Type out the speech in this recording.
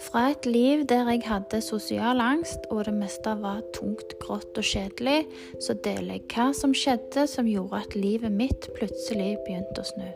Fra et liv der jeg hadde sosial angst og det meste var tungt, grått og kjedelig, så deler jeg hva som skjedde som gjorde at livet mitt plutselig begynte å snu.